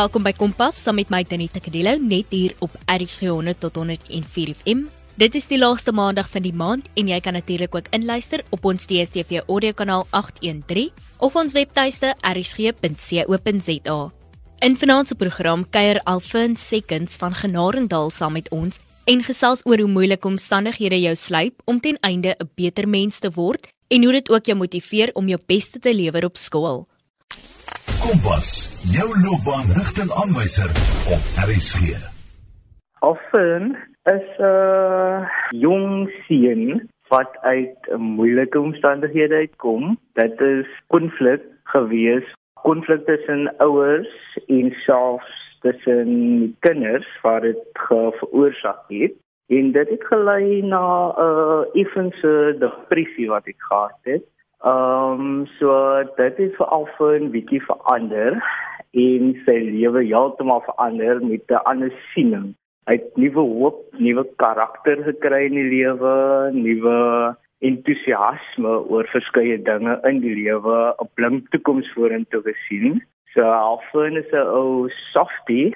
Welkom by Kompas saam met my Tannie Tikadelo net hier op RSG 100 tot 104 FM. Dit is die laaste maandag van die maand en jy kan natuurlik ook inluister op ons DStv audiokanaal 813 of ons webtuiste rsg.co.za. In se program kuier Alfin Seconds van Genarendal saam met ons en gesels oor hoe moeilike omstandighede jou sluip om ten einde 'n beter mens te word en hoe dit ook jou motiveer om jou beste te lewer op skool. Kompas, jou loopbaanrigtingaanwyser op RSG. Offen is 'n uh, jong seun wat uit moeilike omstandighede uitkom. Dit is konflik gewees, konflik tussen ouers en selfs tussen kinders wat dit veroorsaak het. En dit het gelei na 'n uh, effense depressie wat ek gehad het. Ehm um, so dit het vir Alfred 'n bietjie verander en sy lewe heeltemal verander met 'n ander siening. Hy het nuwe hoop, nuwe karakter gekry in die lewe, nuwe entoesiasme oor verskeie dinge in die lewe, 'n blink toekoms vorentoe gesien. So Alfred is 'n ou softie,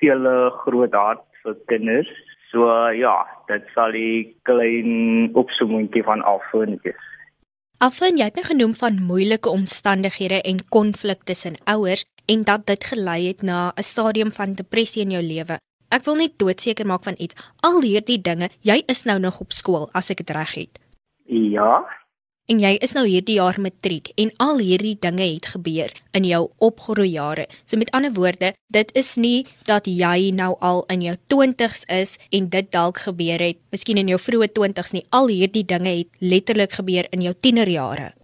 veel groot hart vir kinders. So ja, dit sal 'n klein opsommingie van Alfred wees. Afin jy het nou genoem van moeilike omstandighede en konflik tussen ouers en dat dit gelei het na 'n stadium van depressie in jou lewe. Ek wil net doodseker maak van iets. Al hierdie dinge, jy is nou nog op skool as ek dit reg het. Ja, En jy is nou hierdie jaar matriek en al hierdie dinge het gebeur in jou opgroei jare. So met ander woorde, dit is nie dat jy nou al in jou 20's is en dit dalk gebeur het, miskien in jou vroeë 20's nie. Al hierdie dinge het letterlik gebeur in jou tienerjare.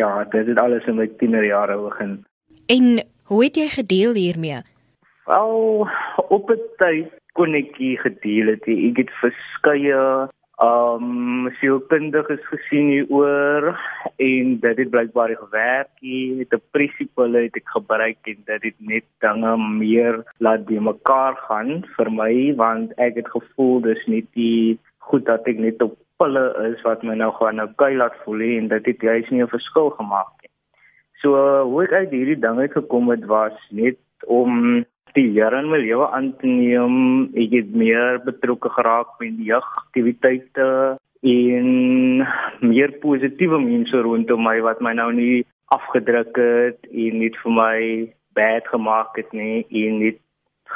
ja, dit het alles in my tienerjare begin. En hoe het jy gedeel hiermee? Wel, op 'n tyd kon ek hier gedeel het. Ek het verskeie um sielkundiges gesien hieroor en dit het blykbaar gewerk. Die depressiepille het ek gebruik en dit het net dinge meer laat die mekaar gaan vir my want ek het gevoel dis net die goed dat ek net op pille is wat my nou gaan nou kuil laat voel en dit het juist nie 'n verskil gemaak nie. So hoe ek uit hierdie ding uit gekom het was net om die Here in my lewe aan te neem. Ek het meer betrokke geraak met jeugaktiwiteite en meer positiewe mense rondom my wat my nou nie afgedruk het en net vir my bad gemaak het nie en net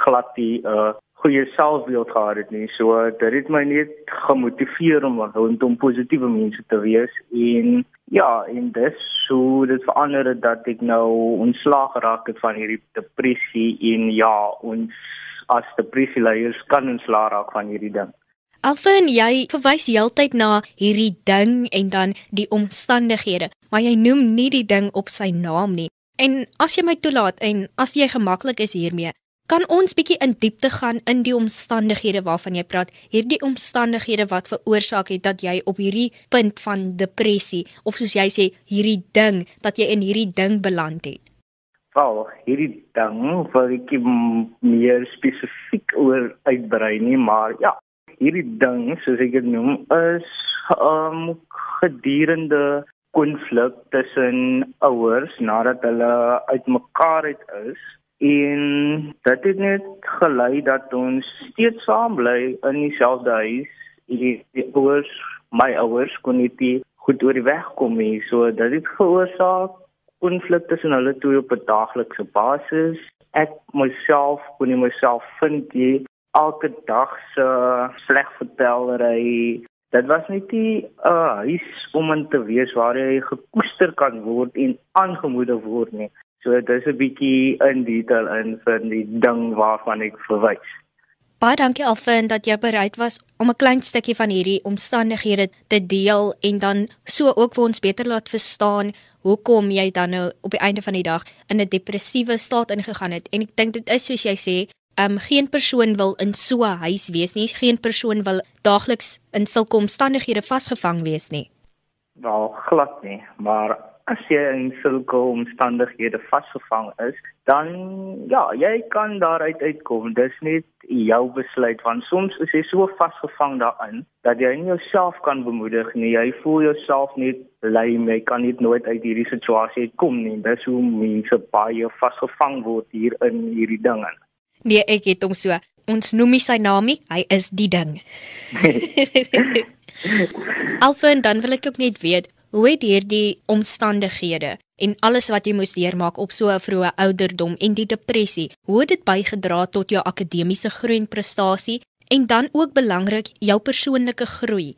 glad die uh, goeie selfbeeld gehad het nie. So dit het my net gemotiveer om rondom positiewe mense te wees en ja, en dis so dit verander het dat ek nou ontslaag geraak het van hierdie depressie en ja, ons as depressieleiers kan ontslaag raak van hierdie ding. Alfin, jy verwys heeltyd na hierdie ding en dan die omstandighede, maar jy noem nie die ding op sy naam nie. En as jy my toelaat en as jy gemaklik is hiermee, Kan ons bietjie in diepte gaan in die omstandighede waarvan jy praat? Hierdie omstandighede wat veroorsaak het dat jy op hierdie punt van depressie of soos jy sê, hierdie ding dat jy in hierdie ding beland het. Wel, hierdie ding wil ek meer spesifiek oor uitbrei nie, maar ja, hierdie ding soos ek dit noem is um gedurende konflik tussen ouers nadat hulle uitmekaar uit is En dit het net gelei dat ons steeds saam bly in dieselfde huis. Die, die ouers, my ouers kon nie goed oor die weg kom nie. So dit het veroorsaak konflik tussen hulle twee op 'n daaglikse basis. Ek myself kon nie myself vind nie. Elke dag se slegvertellery. Dit was net 'n uh, huis om in te wees waar jy gekoester kan word en aangemoedig word nie. So dis 'n bietjie in detail in vir die ding waarvan ek verwys. Baie dankie Alfin dat jy bereid was om 'n klein stukkie van hierdie omstandighede te deel en dan so ook vir ons beter laat verstaan hoekom jy dan nou op die einde van die dag in 'n depressiewe staat ingegaan het. En ek dink dit is soos jy sê, ehm um, geen persoon wil in so 'n huis wees nie. Geen persoon wil daagliks in sulke omstandighede vasgevang wees nie. Wel glad nie, maar as jy in sulke omstandighede vasgevang is, dan ja, jy kan daaruit uitkom. Dis net jou besluit want soms is jy so vasgevang daarin dat jy nie jouself kan bemoedig nie. Jy voel jouself net lui, jy kan nie nooit uit hierdie situasie uitkom nie. Dis hoe mense baie vasgevang word hier in hierdie dinge. Nee, ek het hom so. Ons noem hy sy naam nie, hy is die ding. Alfa en dan wil ek ook net weet, hoe het hierdie omstandighede en alles wat jy moes deurmaak op so 'n vroeë ouderdom en die depressie, hoe het dit bygedra tot jou akademiese groei en prestasie en dan ook belangrik jou persoonlike groei?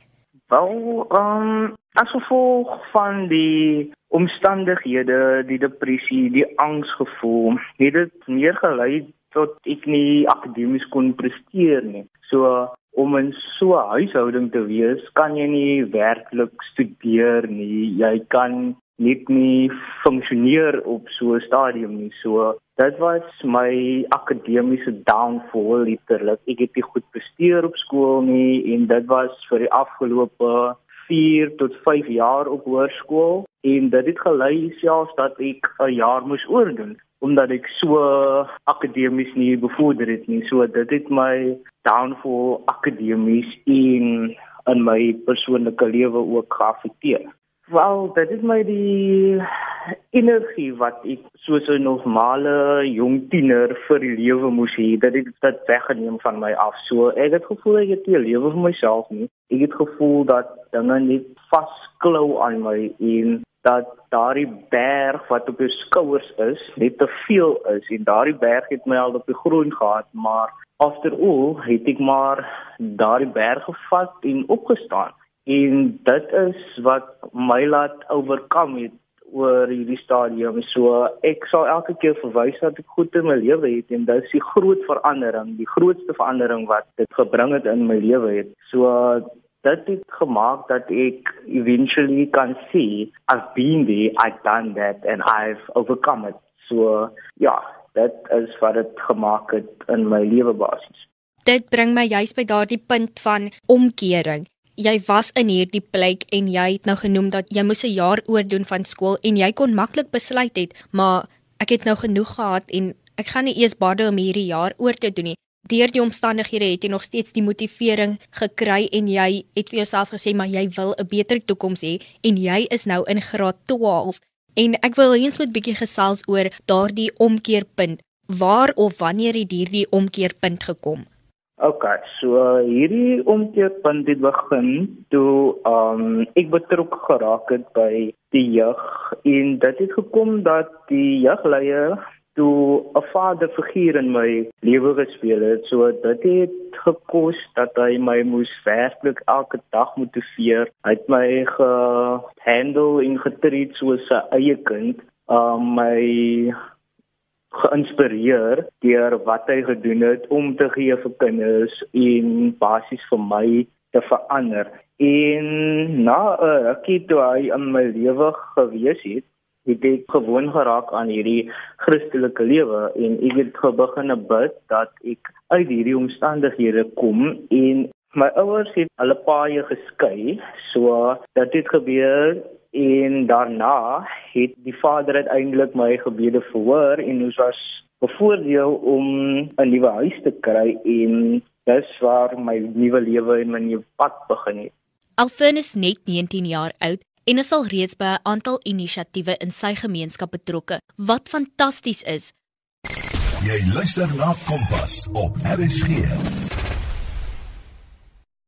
Wel, ehm um, as gevolg van die omstandighede, die depressie, die angsgevoel, het dit meer gelei tot ek nie akademies kon presteer nie. So om in so 'n huishouding te wees, kan jy nie werklik studeer nie. Jy kan net nie funksioneer op so 'n stadium nie. So dit was my akademiese downfall letterlik. Ek het nie goed presteer op skool nie en dit was vir die afgelope 4 tot 5 jaar op hoërskool en dit het gelei selfs dat ek 'n jaar moes oordoen omdat ek so akademies nie bevorder het nie. So dit het my downfall akademies in in my persoonlike lewe ook geaffekteer. Wel, dit is my die energie wat ek soos 'n normale jong tiener vir die lewe moes hê, dat dit dit weggeneem van my af. So ek het gevoel ek het nie 'n lewe vir myself nie. Ek het gevoel dat dinge net vasklou aan my en dat daardie berg wat op jou skouers is, net te veel is en daardie berg het my al op die grond gehad, maar after all het ek maar daardie berg gevat en opgestaan. En dit is wat my laat oorkom het oor hierdie stadium. So ek sal elke keer verwys dat ek goed in my lewe het en dit is die groot verandering, die grootste verandering wat dit gebring het in my lewe het. So dit het gemaak dat ek eventually kan sê I've been there, I've done that and I've overcome it. So ja, dit is wat dit gemaak het in my lewe basies. Dit bring my juist by daardie punt van omkering. Jy was in hierdie plek en jy het nou genoem dat jy moes 'n jaar oordoen van skool en jy kon maklik besluit het, maar ek het nou genoeg gehad en ek gaan nie eers baie om hierdie jaar oor te doen nie deur die omstandighede het jy nog steeds die motivering gekry en jy het vir jouself gesê maar jy wil 'n beter toekoms hê en jy is nou in graad 12 en ek wil eens met bietjie gesels oor daardie omkeerpunt. Waar of wanneer het hierdie omkeerpunt gekom? OK so hierdie omkeerpunt het begin toe um ek betrokke geraak het by die jeug en dit het gekom dat die jeugleier toe 'n vaderfiguur in my lewe gespeel het. So dit het gekos dat hy my moes werklik elke dag motiveer. Hy het my gehandle en getreed soos 'n eie kind. Um my geïnspireer deur wat hy gedoen het om te gee vir kinders en basies vir my te verander. En na 'n rukkie toe hy in my lewe gewees het, het ek gewoon geraak aan hierdie Christelike lewe en ek het begin bid dat ek uit hierdie omstandighede kom en my ouers het hulle paie geskei so dat dit gebeur en daarna het die vader uiteindelik my gebede verhoor en ons was bevoordeel om 'n nuwe huis te kry en dis waar my nuwe lewe en my nuwe pad begin het. Alfenus net 19 jaar oud en is al reeds by 'n aantal inisiatiewe in sy gemeenskap betrokke wat fantasties is. Jy luister na Kompas op RSG.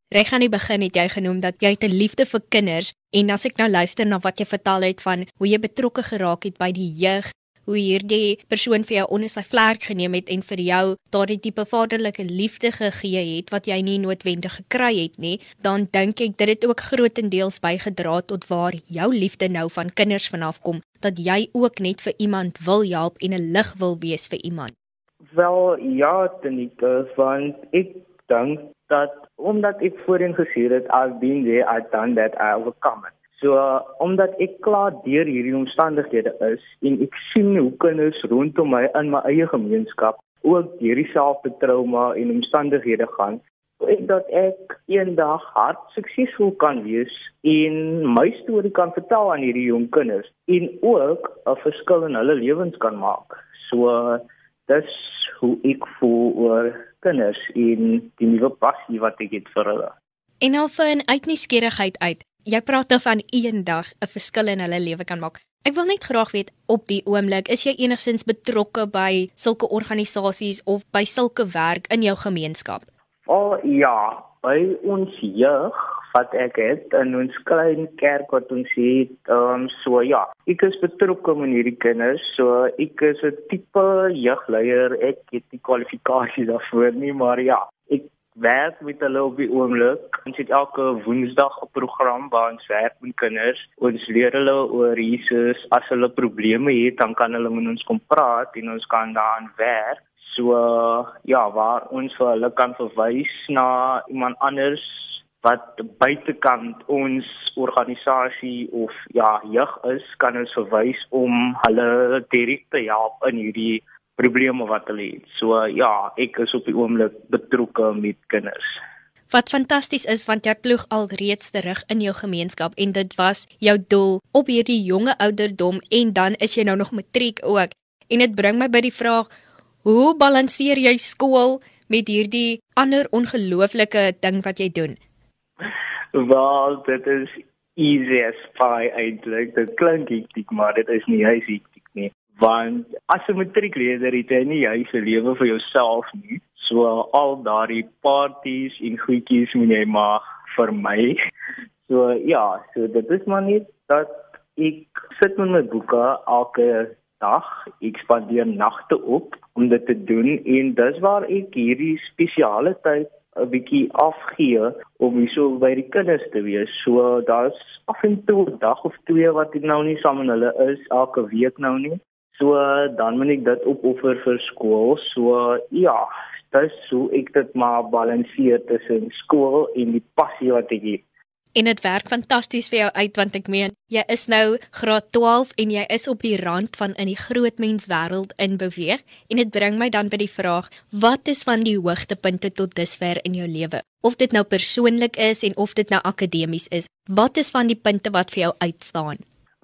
Reg aan die begin het jy genoem dat jy 'n liefde vir kinders en as ek nou luister na wat jy vertel het van hoe jy betrokke geraak het by die jeug hoe hierdie persoon vir jou onder sy vlerk geneem het en vir jou daardie tipe vaderlike liefde gegee het wat jy nie noodwendig gekry het nie, dan dink ek dit het ook grootendeels bygedra tot waar jou liefde nou van kinders vanaf kom, dat jy ook net vir iemand wil help en 'n lig wil wees vir iemand. Wel ja, Tanika, want ek dink dat omdat ek voorheen gesê het I've been there, I've done that, I've overcome it. So uh, omdat ek klaar deur hierdie omstandighede is en ek sien hoe kinders rondom my in my eie gemeenskap ook deur dieselfde trauma en omstandighede gaan, ek dat ek eendag hard suksesvol kan wees en my storie kan vertel aan hierdie jong kinders en ook 'n verskil in hulle lewens kan maak. So dis hoe ek voel oor kinders en die nuwe passie wat ek het vir hulle. En nou vir 'n uitnuuskierigheid uit. Jy praat nou van eendag 'n verskil in hulle lewe kan maak. Ek wil net graag weet op die oomblik, is jy enigsins betrokke by sulke organisasies of by sulke werk in jou gemeenskap? Oh ja, by ons jeug wat ek het in ons klein kerk wat ons het, ehm um, so ja, ek is betrokke met hierdie kinders. So ek is 'n tipe jeugleier. Ek het die kwalifikasies daarvoor nie, maar ja, ek werk met hulle op die oomblik. Ons het elke Woensdag 'n program waar ons werk met kinders. Ons leer hulle oor Jesus. As hulle probleme het, dan kan hulle met ons kom praat en ons kan daaraan werk. So ja, waar ons vir hulle kan verwys na iemand anders wat buitekant ons organisasie of ja, jeug is, kan ons verwys om hulle direk te help in hierdie probleme wat hulle het. So ja, ek is op die oomblik betrokke met kinders. Wat fantasties is want jy ploeg al reeds terug in jou gemeenskap en dit was jou doel op hierdie jonge ouderdom en dan is jy nou nog matriek ook. En dit bring my by die vraag, hoe balanseer jy skool met hierdie ander ongelooflike ding wat jy doen? Wel, dit is easy as pie eintlik. Dit klink hektiek, maar dit is nie juist hektiek nie. Want as 'n matriekleerder het jy nie juist 'n lewe vir jouself nie. So al daardie parties en goedjies moet jy maar vermy. So ja, so dit is maar net dat ek sit met my boeke elke dag. Ek spandeer nagte op om dit te doen en dis waar ek hierdie spesiale tyd 'n bietjie afgee om hierso by die kinders te wees. So daar's af en toe 'n dag of twee wat ek nou nie saam met hulle is elke week nou nie. So dan moet ek dit opoffer vir skool. So ja, dis hoe ek dit maar balanseer tussen skool en die passie wat ek het. En dit werk fantasties vir jou uit want ek meen jy is nou graad 12 en jy is op die rand van in die groot mens wêreld in beweeg. En dit bring my dan by die vraag wat is van die hoogtepunte tot dusver in jou lewe? Of dit nou persoonlik is en of dit nou akademies is wat is van die punte wat vir jou uitstaan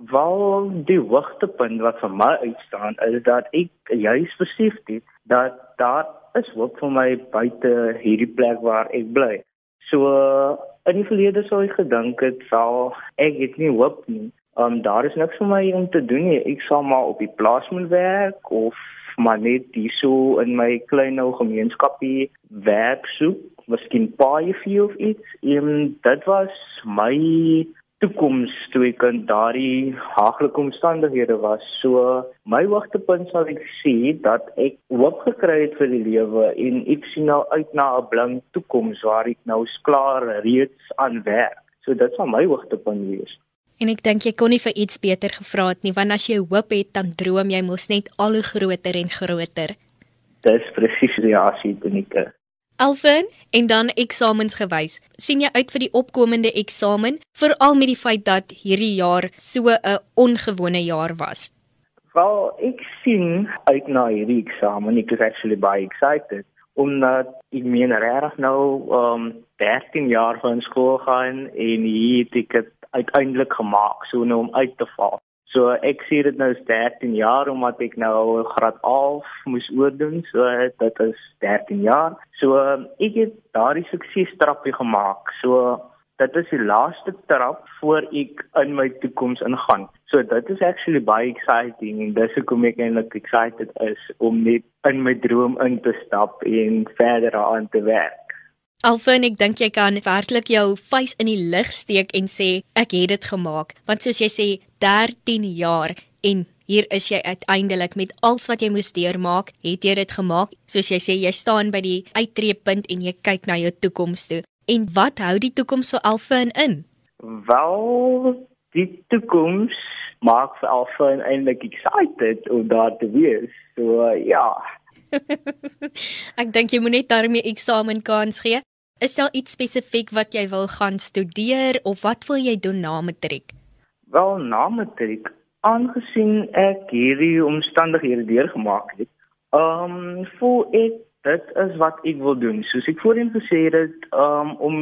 Wel die hoogtepunt wat vir my uitstaan is dat ek juis besef het dat daar is hoop vir my buite hierdie plek waar ek bly so in die verlede sou ek gedink het sal ek het nie hoop nie. Um daar is niks vir my om te doen nie. Ek sal maar op die plaas moet werk of maar net hierso in my klein ou gemeenskapie werk soek, miskien paai vir iets. En dit was my toekoms toe ek in daardie haaglike omstandighede was. So my hoogtepunt sal ek sê dat ek hoop gekry het vir die lewe en ek sien nou uit na 'n blink toekoms waar ek nou klaar reeds aan werk. So dit sal my hoogtepunt wees. En ek dink jy kon nie vir iets beter gevra het nie, want as jy hoop het, dan droom jy mos net al hoe groter en groter. Dis presies die reaksie, Bonika. Alvin, en dan eksamens gewys. sien jy uit vir die opkomende eksamen, veral met die feit dat hierdie jaar so 'n ongewone jaar was? Wel, ek sien uit na hierdie eksamen. Ek is actually baie excited omdat ek meen regtig nou um 13 jaar van skool gaan en hier het ek dit uiteindelik gemaak so nou om uit te val. So ek sien dit nou 13 jaar omdat ek nou graad 11 moes oordoen. So dit is 13 jaar. So ek het daardie suksesstrappie gemaak. So dit is die laaste trap voor ek in my toekoms ingaan. So dit is actually baie exciting en dis hoekom ek eintlik excited is om net in my droom in te stap en verder aan te werk. Alfin, ek dink jy kan werklik jou vuis in die lug steek en sê ek het dit gemaak, want soos jy sê 13 jaar en hier is jy uiteindelik met alles wat jy moes deurmaak, het jy dit gemaak. Soos jy sê, jy staan by die uittreepunt en jy kyk na jou toekoms toe. En wat hou die toekoms vir Alfin in? Wel, die toekoms maak vir Alfin eintlik excited om daar te wees. So ja. ek dink jy moet net daarmee eksamen kans gee. Is daar iets spesifiek wat jy wil gaan studeer of wat wil jy doen na matriek? Wel, na matriek, aangesien ek hierdie omstandighede deurgemaak het, ehm um, voel ek dit is wat ek wil doen. Soos ek voorheen gesê het, um, om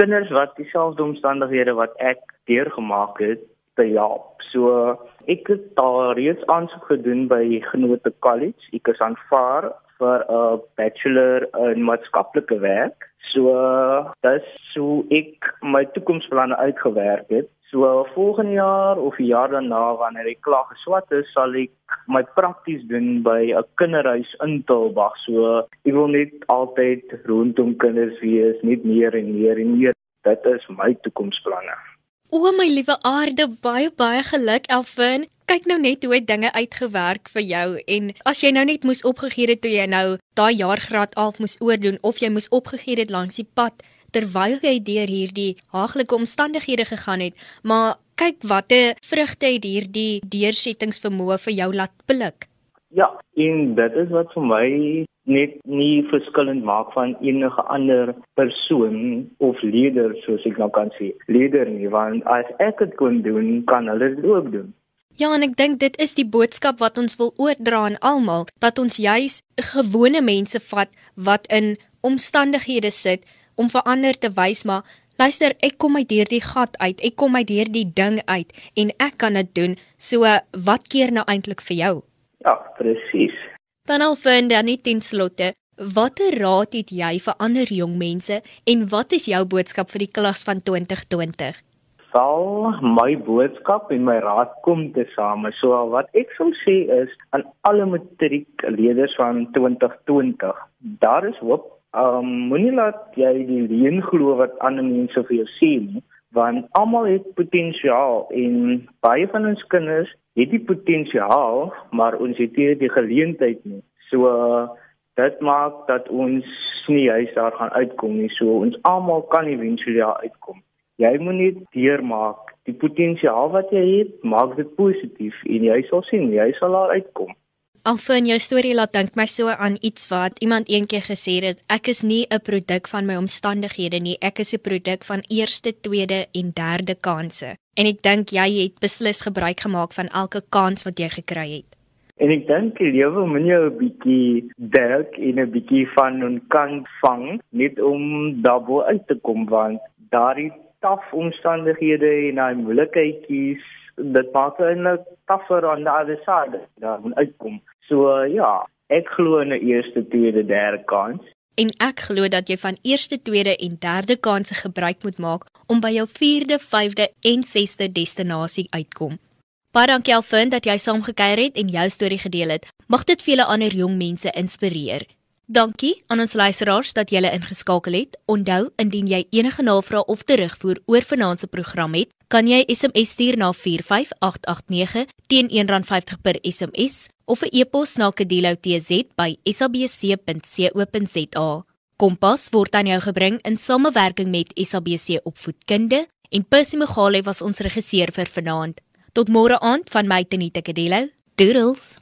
kinders wat dieselfde omstandighede wat ek deurgemaak het te help. So ek het daar reeds aansoek gedoen by Genote College. Ek is aanvaar vir 'n bachelor in maatskaplike werk. So dis so ek my toekomsplanne uitgewerk het. So volgende jaar of die jaar daarna wanneer ek klaar geswat is, sal ek my prakties doen by 'n kinderhuis in Tulbag. So ek wil net altyd rondom kinders wees, net meer en meer en meer. Dit is my toekomsplanne. O my liewe aarde, baie baie geluk Elvin. Kyk nou net hoe dinge uitgewerk vir jou en as jy nou net moes opgegee het toe jy nou daai jaar graad 11 moes oordoen of jy moes opgegee het langs die pad terwyl jy deur hierdie haaglike omstandighede gegaan het, maar kyk watter vrugte het hierdie deursettingsvermoë vir jou laat pluk. Ja, en dit is wat vir my net nie verskillend maak van enige ander persoon of leier soos ek nou kan sê. Leier nie, want as ek dit kon doen, kan hulle dit ook doen. Ja, en ek dink dit is die boodskap wat ons wil oordra aan almal, dat ons juis gewone mense vat wat in omstandighede sit om vir ander te wys maar luister, ek kom uit hierdie gat uit, ek kom uit hierdie ding uit en ek kan dit doen. So wat keer nou eintlik vir jou? Ja, presies. Dan al vind dan net ten slotte, watter raad het jy vir ander jong mense en wat is jou boodskap vir die klas van 2020? Sal my boodskap en my raad kom te same. So wat ek sou sê is aan alle matriekleerders van 2020, daar is hoop. Um moenie laat jy die leuen glo wat ander mense vir jou sê nie, want almal het potensiaal en baie van ons kinders het die potensiaal, maar ons het nie die geleentheid nie. So dit maak dat ons nie juist daar gaan uitkom nie. So ons almal kan eventueel daar uitkom. Jy moet net deurmaak. Die potensiaal wat jy het, maak dit positief en jy sal sien jy sal daar uitkom. Alfin jou storie laat dink my so aan iets wat iemand eendag gesê het, ek is nie 'n produk van my omstandighede nie, ek is 'n produk van eerste, tweede en derde kansse. En ek dink jy het beslis gebruik gemaak van elke kans wat jy gekry het. En ek dink die lewe moet jy 'n bietjie werk en 'n bietjie van 'n kant vang net om daarbo uit te kom want daardie taaf omstandighede en daai moeilikheidjies dit maak eintlik taffer aan die ander syde daar moet uitkom. So ja, ek glo in 'n eerste, tweede, derde kans. En ek glo dat jy van eerste, tweede en derde kansse gebruik moet maak om by jou vierde, vyfde en sesde destinasie uitkom. Baie dankie Alvin dat jy saamgekyker het en jou storie gedeel het. Mag dit vele ander jong mense inspireer. Dankie aan ons luisteraars dat julle ingeskakel het. Onthou, indien jy enige navrae of terugvoer oor vanaand se program het, kan jy SMS stuur na 45889 teen R1.50 per SMS of 'n e-pos na kedeloutz@sabc.co.za. Kompas word aan jou gebring in samewerking met SABC Opvoedkunde en Percy Mogale was ons regisseur vir vanaand. Tot môre aand van my Tenita Kedelo. Doodles.